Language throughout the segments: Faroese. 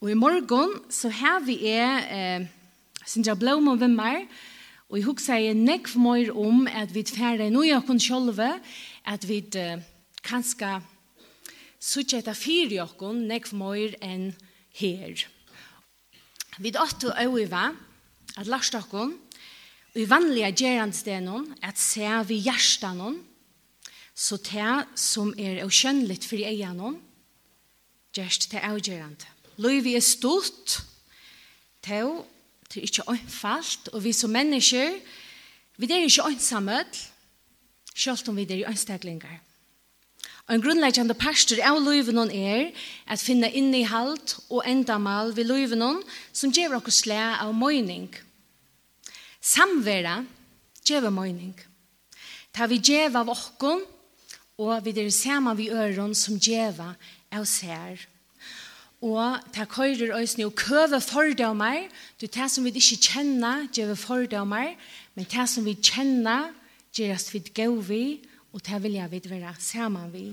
Og i morgon så har vi er eh, Sindra Blom og Vimmer, og jeg husker jeg nekv mer om at vi tferder noe av oss selv, at vi eh, kanskje sitte etter fire av oss nekv mer enn her. Vi åtte øyve at lagt oss og i vanlige gjerandstenen, at se vi hjertene, så det som er avkjønnelig for egene, gjerst til avgjørende. Løyvi er stort, to, det er ikke øynfalt, og vi som mennesker, vi er ikke øynsamhet, selv om vi er øynstaklinger. Og en grunnleggjande pastor av løyvenon er at finna innihald og endamal ved løyvenon som gjør okkur slæ av møyning. Samvera gjør møyning. Ta vi gjør av okkur, og vi er saman vi øron som gjør av sær Og ta køyrer øysene og køve fordømmer. Du ta som vi ikke kjenner, gjør fordømmer. Men ta som vi kjenner, gjør oss vidt gøy vi. Og ta vil jeg vidt være sammen vi.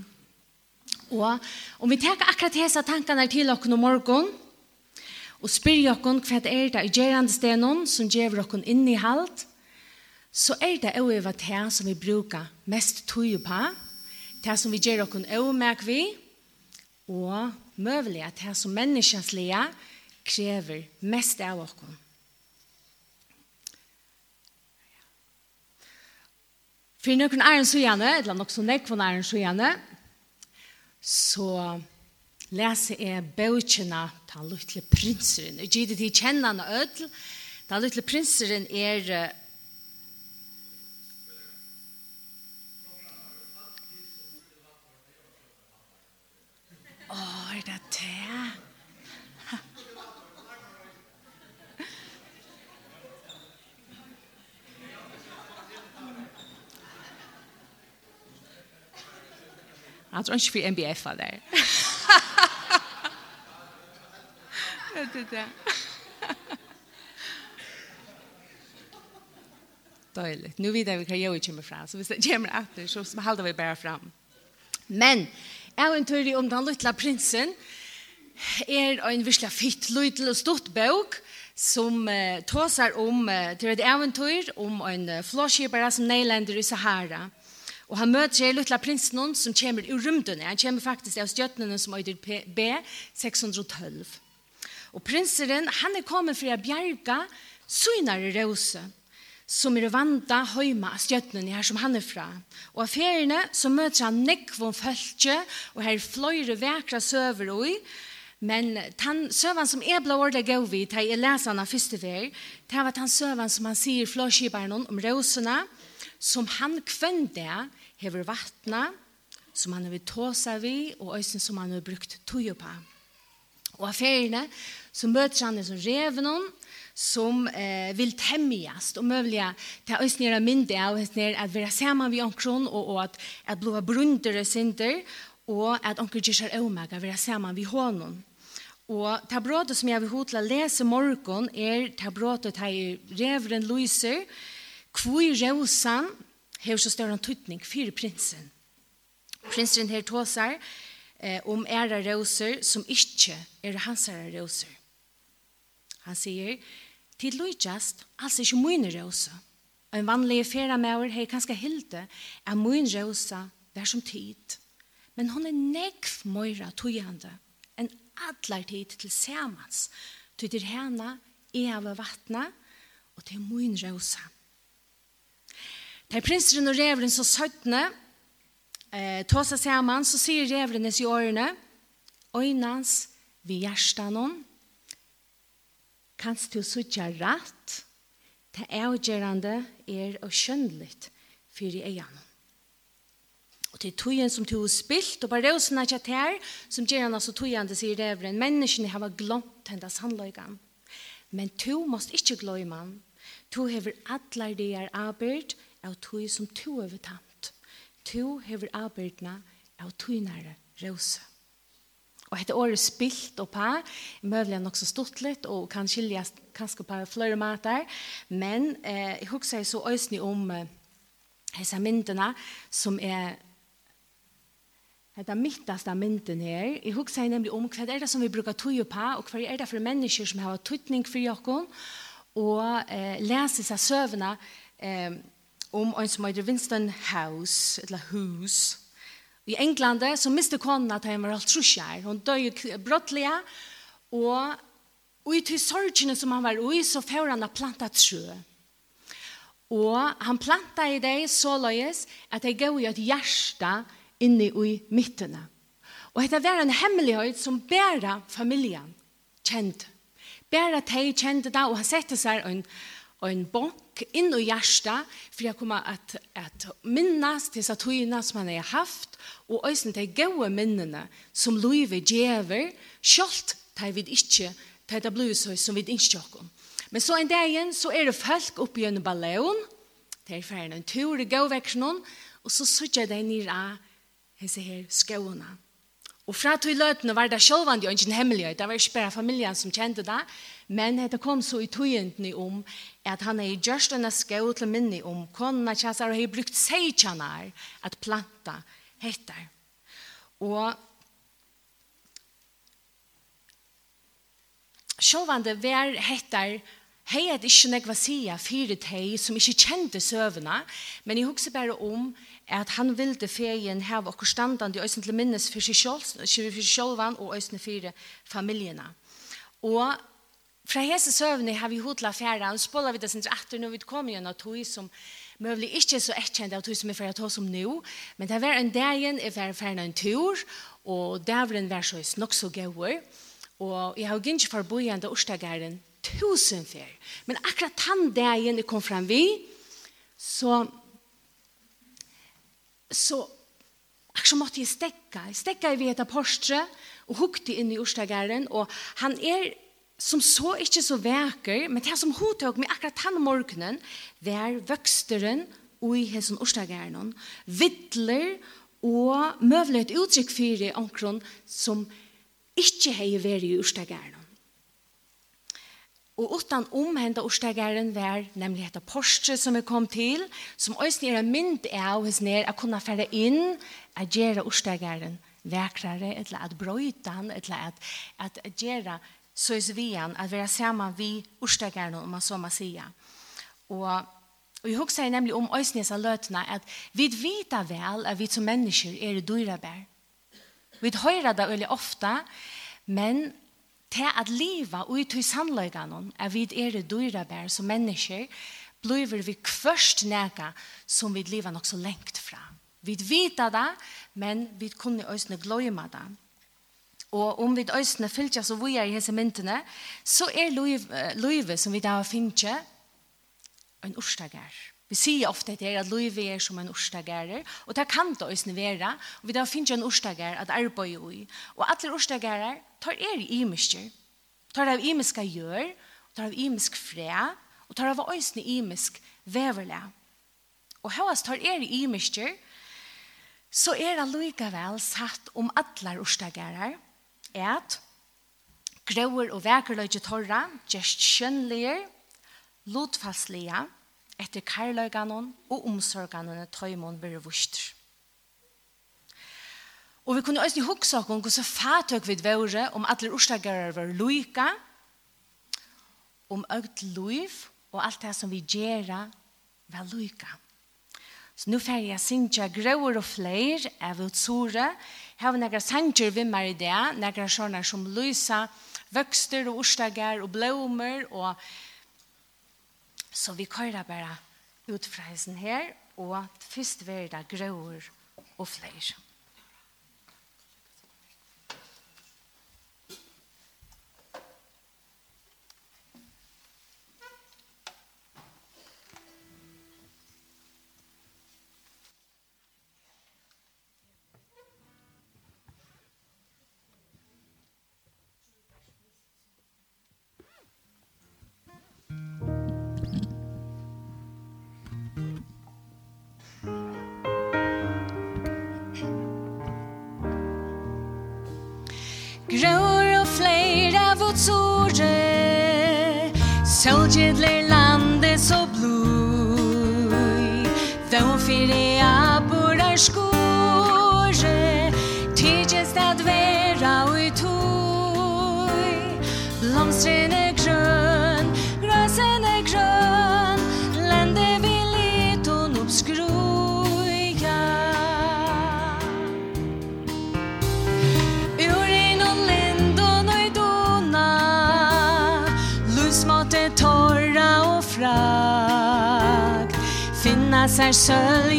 Og om vi tar akkurat hese tankene til dere om morgen, og spyr dere hva det er det i gjerne stenen som gjør dere inn i halt, så er det også hva det som vi bruker mest tog på, det som vi gjør dere også med vi, og møvelig at det som menneskenslige krever mest av oss. For noen er en gjerne, eller nok så nekvån æren en gjerne, så leser jeg bøkjene til Lutle Prinseren. Og gitt til kjennende ødel, Den Lutle Prinseren er er det det? Jeg tror ikke vi MBF av det. Det er det. Døyligt. Nå vet vi hva jeg kommer fra, så hvis det kommer etter, så halder vi bare fram. Men eventyr om den lilla prinsen er en virkelig fitt, lydel og stort bøk som uh, tåser om uh, til et eventyr om en uh, flåskipere som neilander i Sahara. Og han møter seg lilla prinsen som kommer ur rymdene. Han kommer faktisk av stjøttene som øyder B612. Og prinseren, han er kommet for å bjerge synare rose som er vanta høyma av stjøtnene her som han er fra. Og av feriene så møter han nekvån følge, og her fløyre vekra søver og men den søvann som er blå ordet gav vi, til jeg leser han av første fer, det var den søvann som han sier flåskibaren om rosene, som han kvende hever vattnet, som han vil tåsa vi, og øysen som han har brukt tog på. Og av feriene så møter han det som reven som eh, vill temmigast och möjliga ta oss ner mindre och oss ner att vara samman vid omkron och, og att, att blåa brundare synder og at onkel Gishar Omega vera saman vi honom. Og ta brådet som jeg vil hotla lese morgon er ta brotet i reveren Luiser, kvui rosan hever så større tøytning fyrir prinsen. Prinsen her tåsar eh, om æra roser som ikkje er hansara roser. Han sier, Tid lujtjast, altså ikke mine rosa. En vanlig færa mauer hei kanskje hilde er min rosa vær som tid. Men hon er nekv møyra tøyande enn allar tid til samans. Tøy til hana jeg av vattna, og til min rosa. Til prinsen og revren så søttene, eh, tåsa samans så sier revrenes i årene, øynans vi hjertanon, kanst du sutja rætt, det avgjerande er og skjønnligt fyrir eian. Og til tøyen som du har spilt, og bare røsene er ikke her, som gjør han altså tøyende, sier reveren, menneskene har glemt henne sannløygan. Men du måst ikke glemme han. Du hever atler det er arbeid av tøy som du har tamt. Du hever arbeidene av tøynere røsene. Och heter året spilt och på möjligen också stortligt och kan skiljas kanske på flere mater, Men eh, jag huxar så ösnig om eh, dessa som är Det midtaste mynden her, jeg husker jeg nemlig om hva er det som vi bruker tog på, og hva er det for mennesker som har tøytning for dere, og eh, leser seg søvnene eh, om en som heter Winston House, eller Hus, I England så miste konen at han var alt trusjær. Hun døg brottlige, og, og i til sorgene som han var i, så får han å planta trø. Og han planta i det så løyes at det gav i et hjerte inne i midtene. Og dette var en hemmelighet som bæra familien kjente. Bæra de kjente det, og han sette seg en en bok inn i hjertet, for jeg kommer at, at minnes til togene som han har haft, og også de gode minnene som livet gjør selv tar vi ikke, tar det blir så som vi ikke har Men så en dag igjen, så er det folk oppe gjennom ballon, det er ferdig en tur i gåveksjonen, og så sitter de nere av disse her skåene. Og fra tog løtene var det sjølvandi og ingen hemmelighet. Det var ikke bare familien som kjente det. Men det kom så i togjentene om at han er i gjørstene skau til minne om konene kjæsar og har brukt seitjanar at planta hettar. Og sjølvandi var hettar hei at ikke nekva sia fire hei som ikke kjente søvna, men jeg husker bare om at han vilde feien hava okkur standandi øysen til minnes for seg sjálv, og øysen for familjena. Og fra hese søvni har vi hodla færa, og spola vi det sin etter når vi kommer gjennom tog som møvlig ikke så ekkjent av tog som er færa tog som nå, men det var en dag igjen, jeg var ferdig en tur, og davren var så nok så gøy, og jeg har gynnsi forboiende årsdagaren tusen fær, men akkurat tann dagen jeg kom fram vi, så så Akkurat så måtte jeg stekka. Jeg stekka i et apostre og hukte inn i Ørstagaren. Og han er som så ikke så veker, men det som hun tok med akkurat han morgenen, det er vøksteren og i hessen Ørstagaren. Vittler og møvlet uttrykk for i omkron som ikke har vært i Ørstagaren. Og utan omhenda orsdagaren var nemlig etter Porsche som er kom til, som òsne er en mynd av hos ned at kunne fære inn a gjøre orsdagaren vekrare, eller at brøyta han, eller at, at gjøre søys vi han, at være sammen vi orsdagaren, om man så må sige. Og, og jeg husker nemlig om òsne som løtene at vi vita vel at vi som mennesker er dyrebær. Vi hører det veldig ofte, men til at livet og ut i sannløyganon er vid ere dyrabær som mennesker blir vi kvørst nega som vi liva nok så lengt fra. Vi vet det, men vi kunne også glemme det. Og om vi også fyller så vi er i disse myntene, så er livet som vi da finner en orstager. Vi sier ofte at det er at livet er som en orstagerer, og det kan det også være, og vi da finner en orstager at arbeid i. Og alle orstagerer tar er i imisker. Tar av imiska gjør, tar av imisk fræ, og tar av øsne imisk veverle. Og høyast tar er i imisker, så er det likevel satt om alle orstagerer, at grøver og vekerløyde torra, gjerst skjønlige, lotfastlige, etter karløyganon og omsorgene tøymon blir vust. Og vi kunne også huske oss om hvordan fatøk vi dvore om alle orsakere var lyka, om økt liv og alt det som vi gjør var lyka. Så nå får jeg synge grøver og flere av utsore. Jeg har noen sanger vi med i det, noen sånne som lyser, vøkster og orsdager og blommer og Så vi kører bare ut fra her, og først vil det grøver og flere. gidler landet så blod Då fyrir abor er skore Tidjes det at vera ui tui Blomstrene er sølv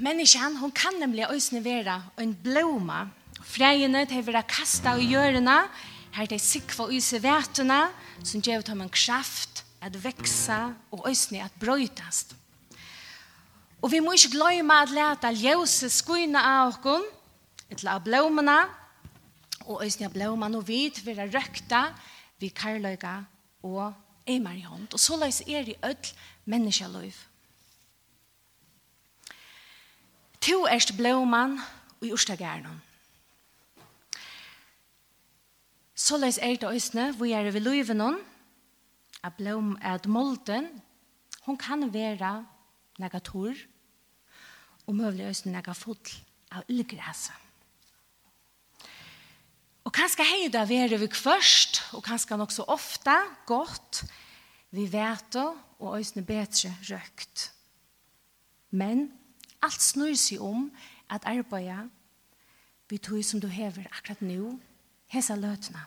Människan, hon kan nemlig øysene vera en blomma. Freiene til å være kastet og gjørene, her til sikva og yse vetene, som gjør dem en kraft at veksa og øysene at brøytast. Og vi må ikke glemme at lete ljøse skuene av oss, til av blommene, og øysene av blommene og vid, vera røkta, vi karløyga og eimar i hånd. Og så løs er i ødel menneskeløyv. To erst blåmann og i Ørstagærnum. Så leis er det òsne, vi er ved løyvenon, at, blom, at molten, hon kan være nega tor, og møvlig òsne nega fotl av ylgrasa. Og kanskje hei da være vi kvørst, og kanskje nok så ofta, godt, vi vet og òsne betre røkt. Men Alt snur seg om at arbeida vi tog som du hever akkurat nu, hesa løtna.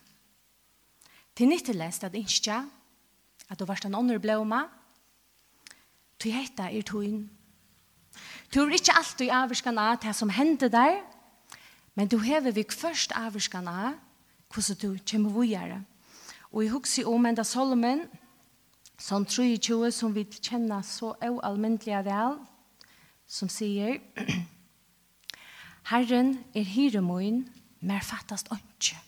Til nyttelest at innskja, at du varst en ånder blåma, til hetta er togin. Du er ikke alltid avvarskan av det som hender der, men du hever vi først avvarskan av hvordan du kommer vujere. Og jeg husker om enda Solomon, som 23, som vi kjenner så ualmyndelig vel, som sier Herren er hyremoin, mer fattast åndsje.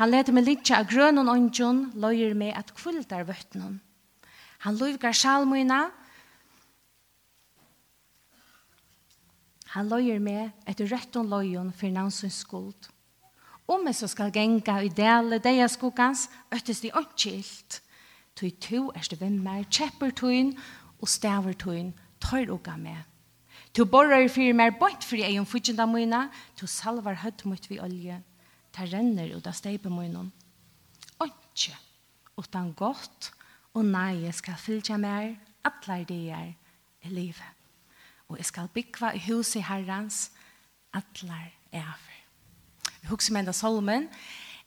Han leder meg litja av grønnen ondjon, løyer meg at kvildar vøtnen. Han løyvgar sjalmoina, Han løyer meg etter røtten løyen for navnsens skuld. Om jeg så skal genga i dele deia skuggans, øttes de åndkilt. Tøy to erste vimmer, kjepper tøyen og staver tøyen, tøyr uga med. Tu borrar fyrir mer bort fyrir egen fudgjenda møyna, tu salvar høtt mot vi olje, ta renner ut av steipe møynon. Onkje, utan godt og nei skal fylgja mer, atlar dier i livet. Og jeg skal byggva i huset herrans, atlar efer. Jeg husker med enda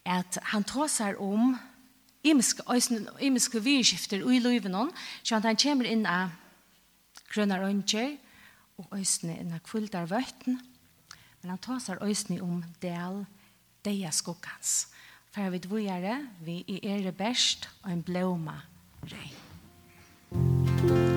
at han tåsar om imiske imiske vidskifter i livet noen, så han kommer inn av grønner ønsker, og øysene av kvildar vøtten, men han tåsar øysene om del deia skukkans. For vi dvojare, vi er best og en blåma regn.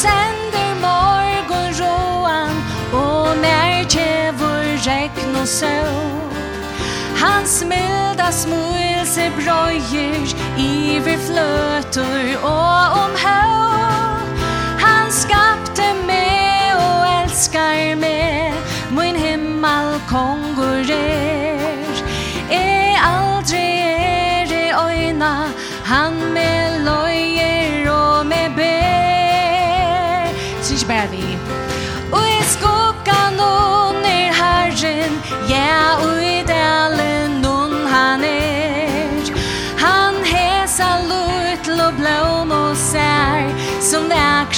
sender morgon roan Og mer tjevor regn og sol Hans milda smulse bröjer Iver og om omhör. Han skapte meg og elskar meg, Min himmel kongurer. E aldrig er i øyna, Han med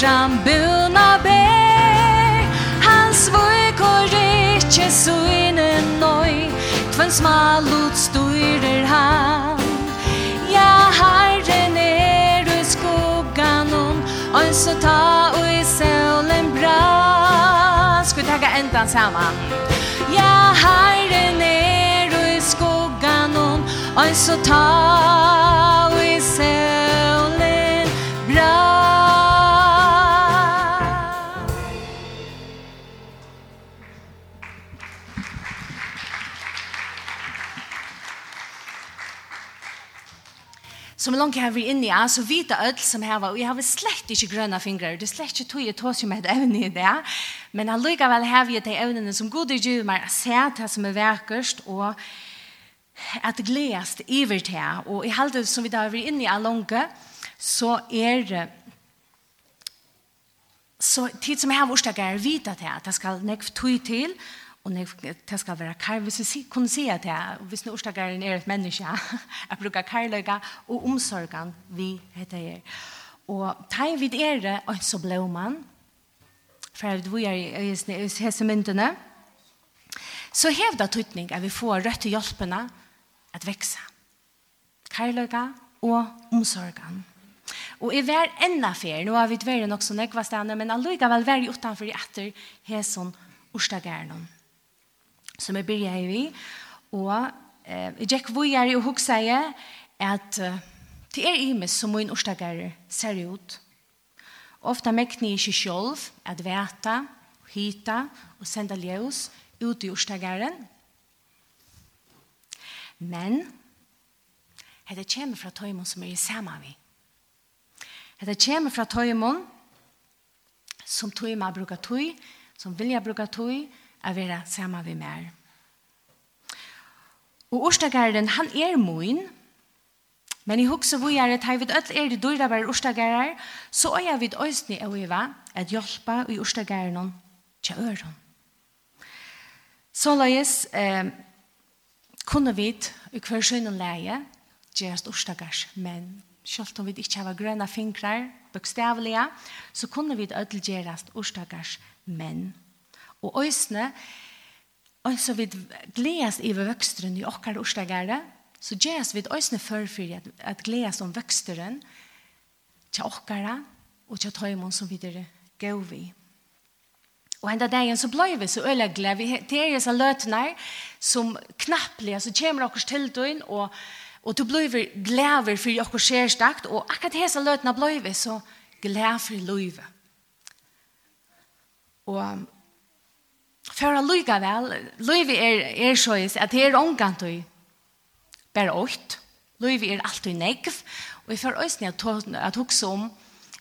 Morsan buna beg Han svøy kor ikkje søyne nøy Tvøn smal utstyrer han? Ja, herren er i skuggan om. Og så ta og i sølen bra Skal vi endan saman Ja, herren er i skuggan om. Og så ta og i sølen som langt jeg har vært inne i, så vita ødel som her var, og jeg har slett ikke grønne fingre, det er slett ikke tog jeg tog som et evne i det, men allikevel har vi de evnene som god er gjør meg, at se det som er verkerst, og at gledast iver til, og i halde som vi da har vært inne i langt, så er det, så tid som jeg har vært vita til, at jeg skal nekve tog til, Og när det skal være kar, hvis vi kunne si at det, hvis nu orsdagaren er et menneske, jeg bruker karløyga og omsorgen vi heter er. Og teg vid er det, og så ble man, for jeg vet er i hese myndene, så hevda tøytning at vi får rødt til hjelpene at vekse. Karløyga og omsorgen. Og i hver enda fer, nå har vi vært nok så nekva stedene, men allikevel vært utenfor i etter hesen orsdagaren som jeg byrja i. Og eh, jeg gikk vujere og huksa jeg at uh, det er imes som min årsdager ser ut. Ofta mekni ikke selv at veta, hita og senda ljøs ut i årsdageren. Men det kommer fra tøymon som er i saman vi. Det kommer fra tøymon som tøyma brukar tøy, som vilja brukar tøy, å være sammen med meg. Og Årstagarden, han er min, men i hukse hvor jeg er at vi ødel er det døyre bare Årstagarer, så er jeg vidt øyne å øve at hjelpe i Årstagarden til øren. Så løyes eh, kunne vi i hver skjønne leie gjøre Årstagars menn. Selv om vi ikke har grønne fingre, bokstavlige, så kunne vi ødel gjøre Årstagars menn. Og øysene, og så vi gledes i vøksteren i okkar orsdagere, så gjeres vi øysene førfyr at, at gledes om vøksteren til okkara og til tøymon som vi der gav vi. Og enda dagen så blei vi så øyla glede. Vi ter disse løtene som knapplige, så kommer okkars til døgn, og, og du blei glede for okkars skjerstakt, og akkurat disse løtene blei vi så glede for løyve. Og For å lykke vel, livet er, er sjøys at det er omgant og bare åkt. Livet er alltid negv. Og jeg får øyne at, at hukse om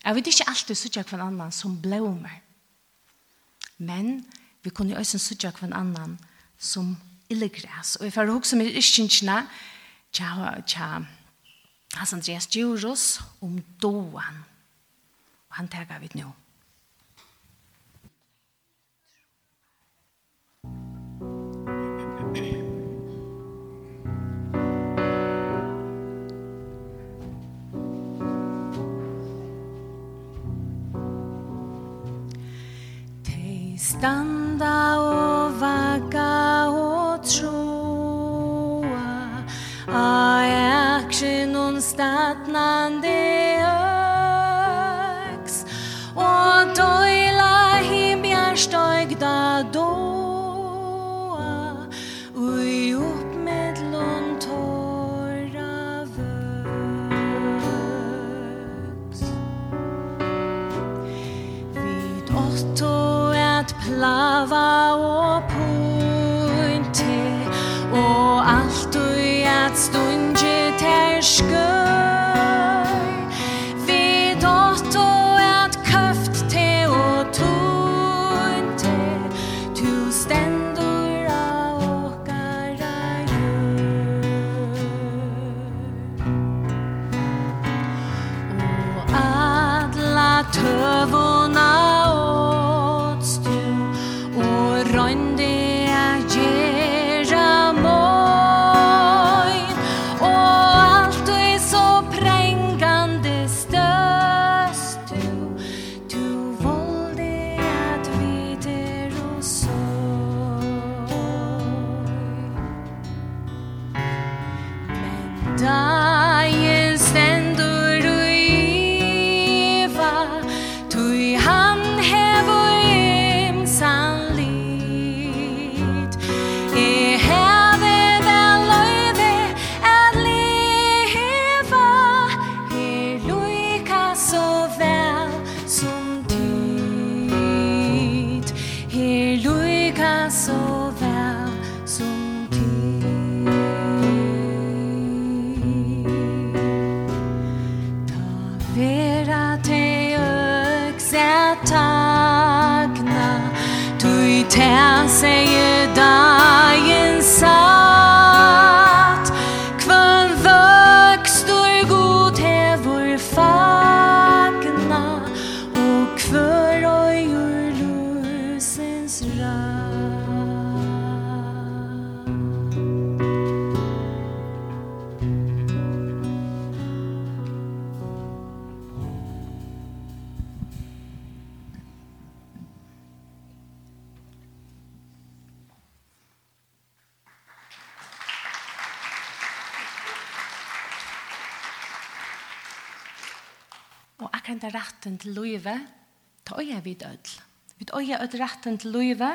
jeg vet ikke alltid sutja hver annan som blåmer. Men vi kunne øyne sutja hver annan som illegræs. Og jeg får hukse om iskinsjene tja, tja, Hans Andreas Djurus om doan. Og han tegar vi nå. Standa og vaka og troa A eksin un statnande øks Og doila him bjerstøyg da då ཐ henda retten til løyve, ta øye vid ødel. Vi øye ødel retten til løyve,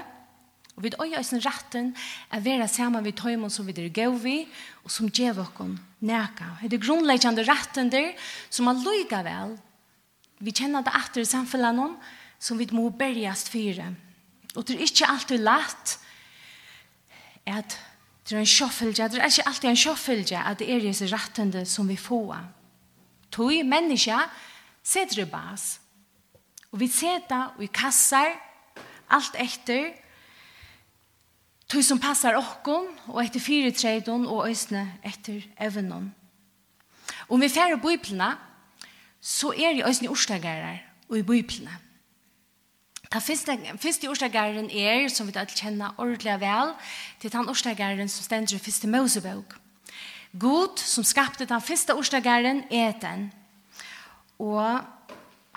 og vi øye ødel retten er være sammen vid tøymon som vi er gav vi, og som gjev okkon næka. Det er grunnleggjande retten der, som er løyga vel. Vi kjenner det etter i samfunnet noen, som vi må bergjast fyre. Og det er ikke alltid lett at det er en sjåfølgje, det er ikke alltid en sjåfølgje at det er disse rettende som vi får. Tog mennesker seter i bas. Og vi seter i kassar, alt etter, tog som passar okkon, og etter fire tredon, og øsne etter evnen. Om vi færre biblene, så er det øsne orslagarer og i biblene. Ta fyrsta fyrsta orslagaren er som vi alt kjenner ordentlig vel, til den orslagaren som stender i fyrste Mosebok. God som skapte den fyrsta orslagaren er den. Og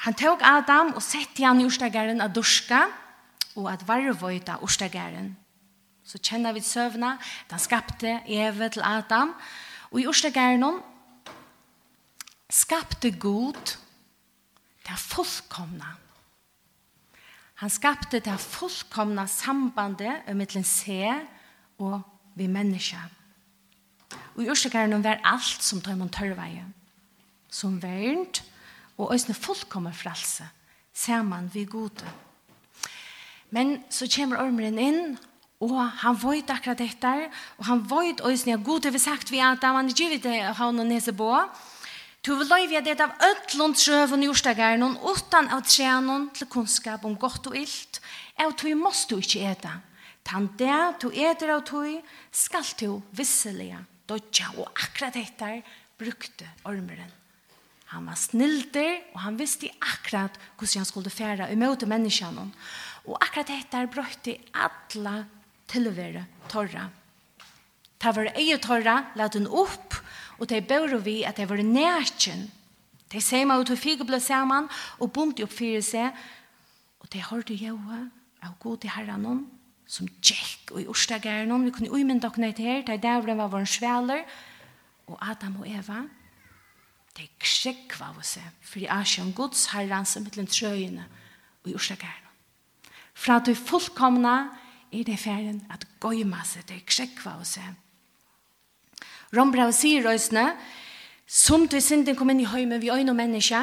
han tok Adam og sette han i Ørstagæren av Dorska og at varvøyta Ørstagæren. Så kjenner vi søvna, at skapte Eve til Adam. Og i Ørstagæren skapte god det fullkomna. Han skapte det fullkomna sambandet mellom se og vi menneska. Og i Ørstagæren var alt som tar man tørveie. Som vernt, og øsne fullkommer frelse, ser man vi gode. Men så kommer ormeren inn, og han vet akkurat dette, og han vet øsne, at gode vi sagt vi at han ikke vil ha noen nesebå, Du vil løyve det av ødlund trøven jordstageren og utan av trenon til kunnskap om godt og illt, av tog måst du ikke ete. Tan det du eter av tog, skal du visselige dodja, og akkurat dette brukte ormeren. Han var snilder, og han visste akkurat hvordan han skulle fære i møte menneskene. Og akkurat dette brøtte alle tilvære torra. Ta var eget torra, la den opp, og de bør vi at de var nærkjen. De sema ut og fikk ble sammen, og bunt opp fire seg, og de hørte jøa av god til herren som tjekk og i Ørstageren, vi kunne umynda dere her, de der var vår sveler, og Adam og Eva, De ksekva av seg, for jeg er ikke en herren som mittlen trøyene og i orsakeren. Fra at du fullkomna er det ferien at gøyma seg, de ksekva av seg. Rombrau sier røysene, som du synden kom inn i høyme vi øyne og menneske,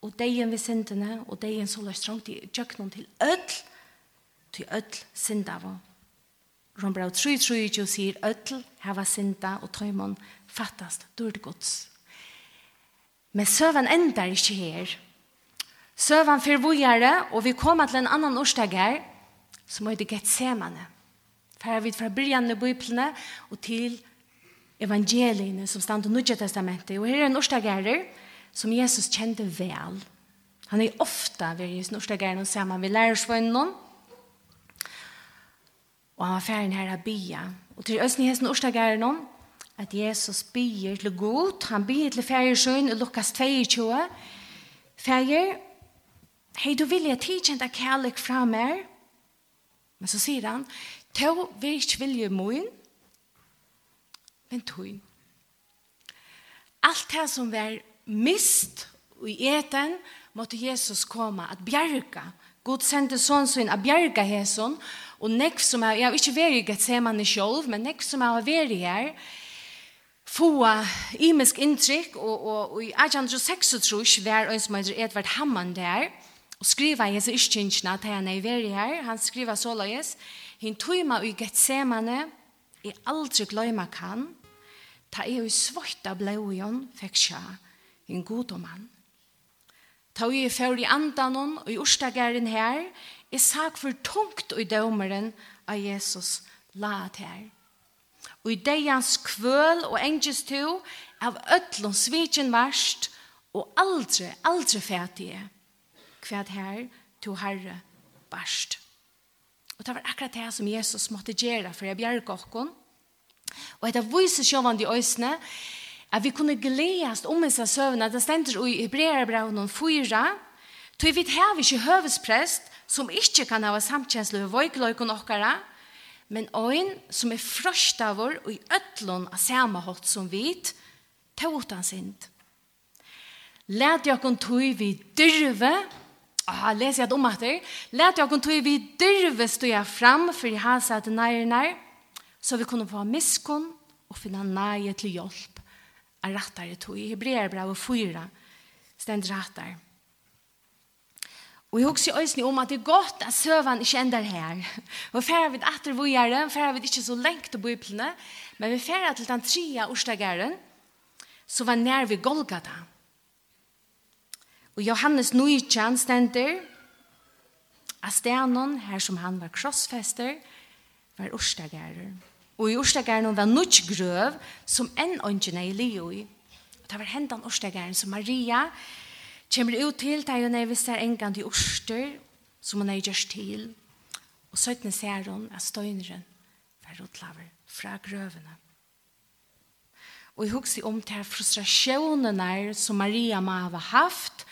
og degen vi syndene, og degen så løs trangt i tjøkkenen til ødel, til ødel synda av. Rombrau 3, 3, 3, sier ødel, heva synda og tøymon fattast, dårlig gods. Men søvan endar ikkje her. Søvan fyrir vujare, og vi koma til en annan årsdag her, som heter Getsemane. Færa vi fra byrjanne biblene og til evangeliene som stand i Nudja Testamentet. Og her er en årsdagerer som Jesus kjente vel. Han er ofta ved Jesus og her, saman med lærersvønnen, og han var færen her av bya. Og til Østnyhesten årsdag her, at Jesus bier til god, han bier til færger søn i Lukas 22. Færger, hei du vilja tidkjent av kærlek fra mer, men så sier han, to vil ikke vilje moen, men tøyn. Alt det som var mist i eten, måtte Jesus komme at bjerga. God sendte sånn sin at bjerga hesson, og nekv som er, jeg har ikke vært i Gethsemane sjolv, men nekv som er vært her, er, få imisk inntrykk, og, og, og i 1836 var en som heter Edvard Hammann der, og skriva i hese iskynskina til han er veri her, han skriva så løyes, hin tøyma i Getsemane, i aldri gløyma kan, ta ei i svarta blåjon fekk sja, hin godomann. Ta i fyr i andan og i orstagaren her, i sak for tungt i dømeren av Jesus laat her og i deians kvøl og engest to, av ötlun svitjen varst, og aldri, aldri fætige, kvæd her to herre barst. Og det var akkurat det som Jesus måtte gjøre for jeg bjerg okkon. Og etter viser sjåvan de øysene, at vi kunne gledes om disse søvnene, det stender i Hebreerbraun 4, tog vi har ikke høvesprest som ikke kan ha samtjensle ved vøykløyken okkara, men ein som er frøstavur og i ötlun av samme hatt som vit, ta utan sind. Læt jakon tui vi dyrve, og her leser jeg et omatter, læt jakon tui vi dyrve stå fram for i hans at nærnar, så vi kunne få miskon og finna nærje til hjelp. Er rattar i tui, hebreer brev og fyra, stend rattar. Og jeg husker også om at det er godt at søvann ikke ender her. Og færre vi etter det, færre vi ikke så lengt til bøyplene, men vi færre til den tredje årsdageren, så var nær vi Golgata. Og Johannes Nujtjan stender, av stenen her som han var krossfester, var årsdageren. Og i årsdageren var nødt grøv som enn ønskene i livet. Og det var hendan årsdageren som Maria, kommer ut til der hun er vist der en gang til orster, som hun er gjørst til, og søttene ser hun at støyneren var rotlaver fra grøvene. Og jeg husker om til frustrasjonene som Maria må ha haft.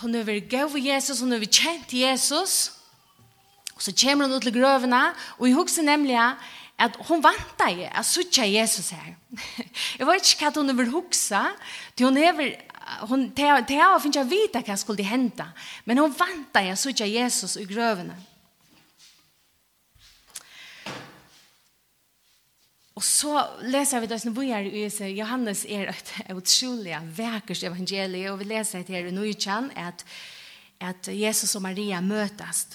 Hun har vært gøy for Jesus, hun har vært kjent Jesus, og så kommer hun ut til grøvene, og jeg husker nemlig at hun vant deg at söka Jesus her jeg vet inte vad hon över huxa. Det hon över hon te te finns jag vita vad skulle hända. Men hon väntar jag såg Jesus i grövna. Och så leser vi det som vi är i Johannes är ett utrolig vekkert evangelie och vi läser det här i Nujchan att att Jesus och Maria møtes.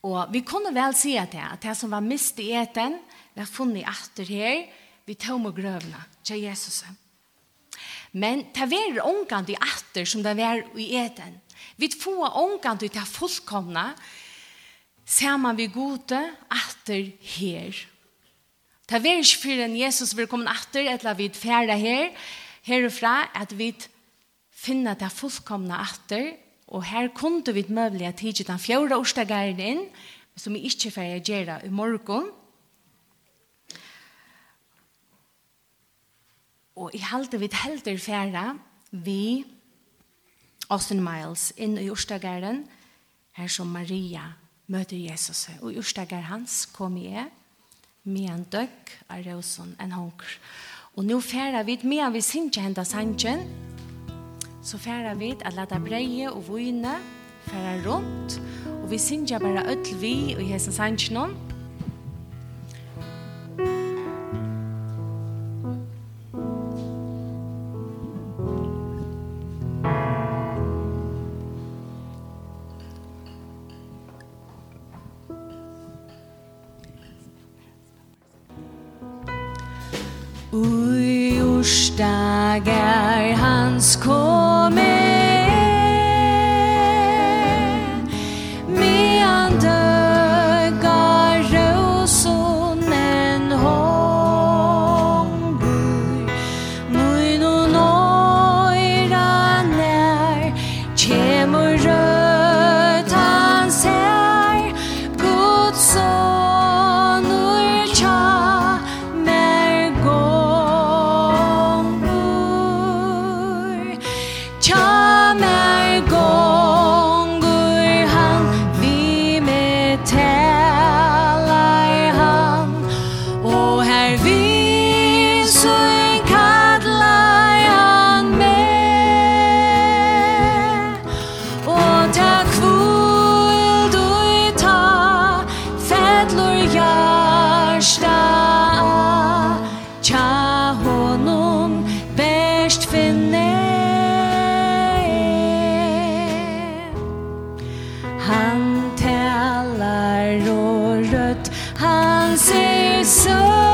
Och vi kunne väl se at det, att det som var mist i eten, vi har funnet etter her, vi tog med grøvene till Jesus. Men det var ångant i atter som det var i eten. Vi får ångant i det fullkomna, man vi gode atter her. Det var ikke for en Jesus vil komme atter, eller vi færre her, herfra, at vi finner det fullkomna atter, og her kunne vi møvelig at tidsi den fjorda årsdagaren inn, som vi ikke får gjøre i morgen, Og i halte vi helter færa vi Austin Miles inn i Ørstagæren, her som Maria møter Jesus. Og i Ørstagær hans kom jeg med en døgg av rosen, en honker. Og nå færa vi med vi synger henda sannsjen så færa vi at lade breie og vune færa rundt, og vi synger bare ødel vi og Jesus sangen om. jag är hans kung Han säger så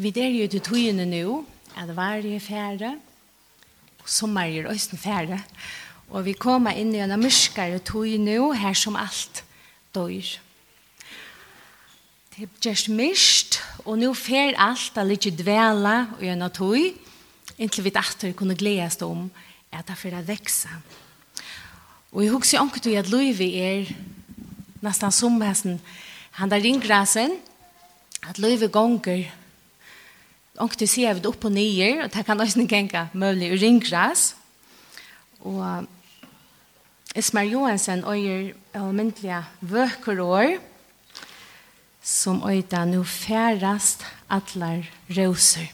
Vi der jo til togene nå, at det var i fære, og sommer i også fære, og vi kommer inn i en mørkere tog nå, her som alt dør. Det er just mist, og nå fær alt er litt dvela og en tog, inntil vi datter kunne gledes om at det fær vekse. Og jeg husker ikke til at Løyvi er nesten som hesten, han der ringgrasen, at Løyvi gonger Og du ser vi opp og nye, og det kan också gänga möjlig ringgräs. Og Ismar Johansen öjer allmäntliga vökerår som öjta nu färast allar rosor.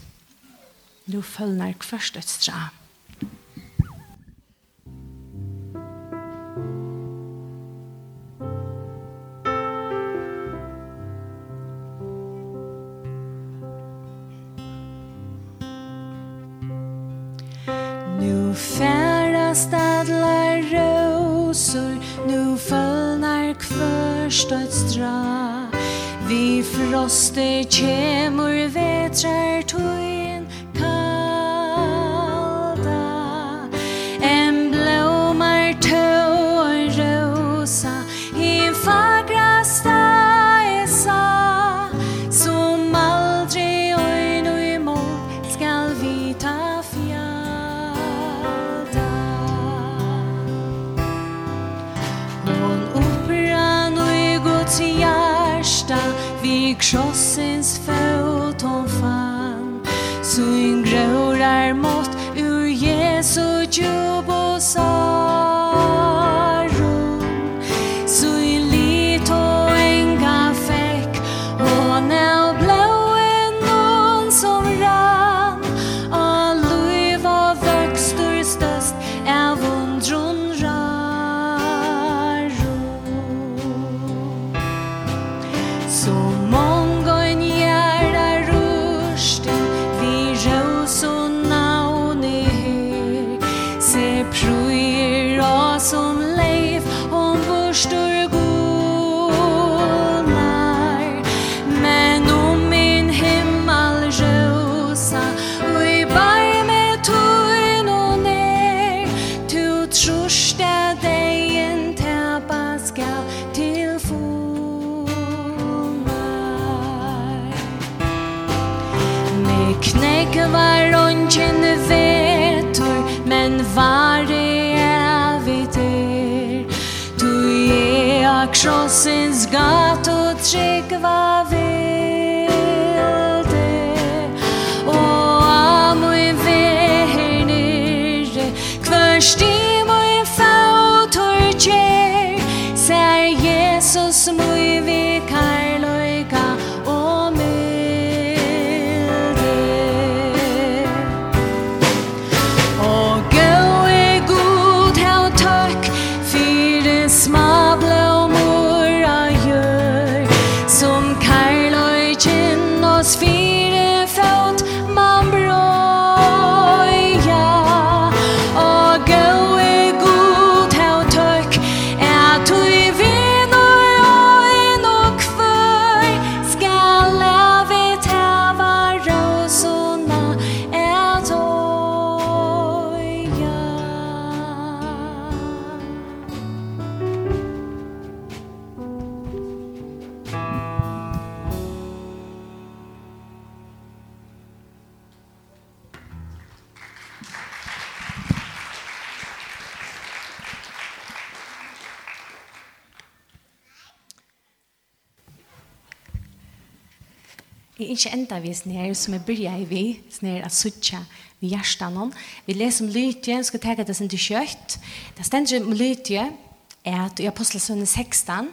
Nu följnar kvörstets dram. fast alla rosor Nu föllnar kvörst och ett stra Vi froster kemur vetrar tog var ongen vetur men var evit er du e a krossins gato trygg var Jeg er ikke enda vi snir, som jeg byrja i vi, snir at suttja vi hjertan hon. Vi leser om lytje, skal tega det sin til kjøtt. Det stender om lytje, er at i Apostelsønne 16,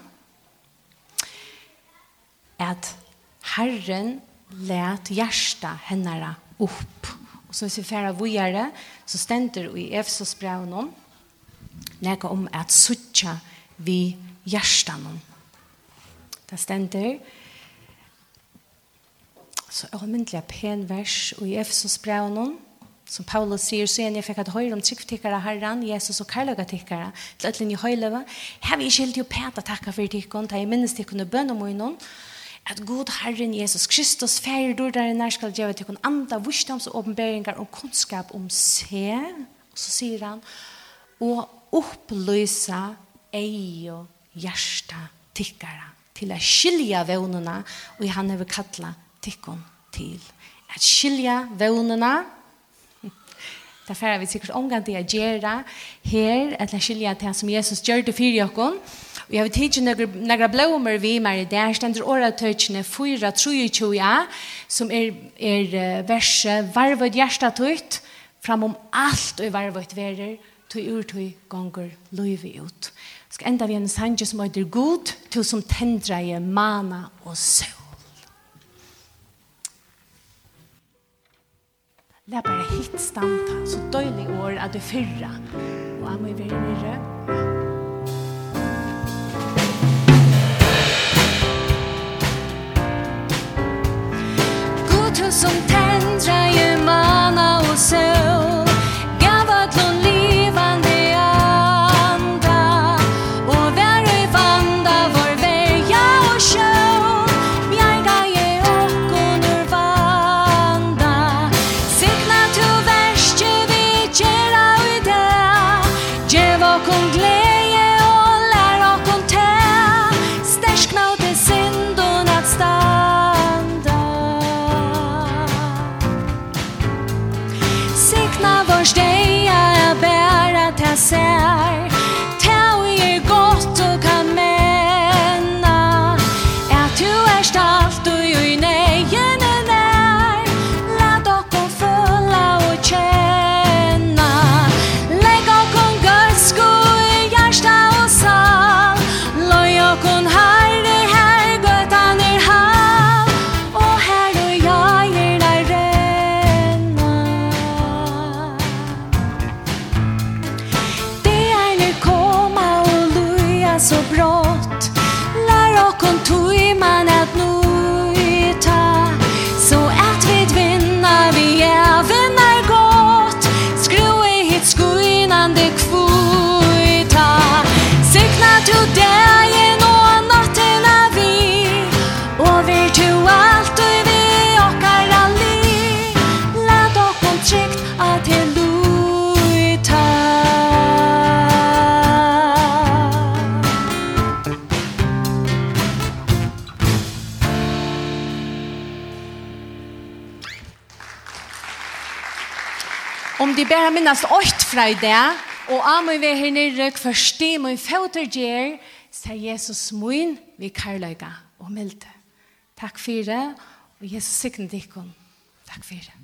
at Herren let hjersta hennara opp. Og så hvis vi færa vujare, så stender i Efesos breven hon, lega om at suttja vi hjertan hon. Det stender, så avmyndelig pen vers og i Efesos brev som Paulus sier, så igjen jeg fikk at høyre om tryggtikkere herren, Jesus og karlagatikkere, til at linje høyleve, her vi ikke helt jo pæt å takke for tikkene, da jeg minnes tikkene bønn om noen, at god Herren Jesus Kristus færer dår der nær skal gjøre til kun andre vursdoms og åpenberinger og kunnskap om se, og så sier han, og opplysa ei og hjersta tikkara til å skilja vevnene og han har kattla tykkon til. At skilja vevnena, det er vi sikkert omgang til å gjøre her, at jeg skiljer til som Jesus gjør det for jokken. Vi har tidsi några blommor vi med i där ständer året tötjene 4, 3, 20 som er är verse varvad hjärsta tøyt framom alt og varvet verer tog ur tog gonger løyve ut. Skal enda vi en sanje som heter God, til som tendreie mana og søv. La bare hitt stanta, så døylig år at du fyrra. Og jeg må jo være nyrre. God som tendra i mana og söv fra i det, og av meg ved her nere, først min føtter gjer, sier Jesus min, vi karløyga og milde. Takk for det, og Jesus sikker dikken. Takk for det.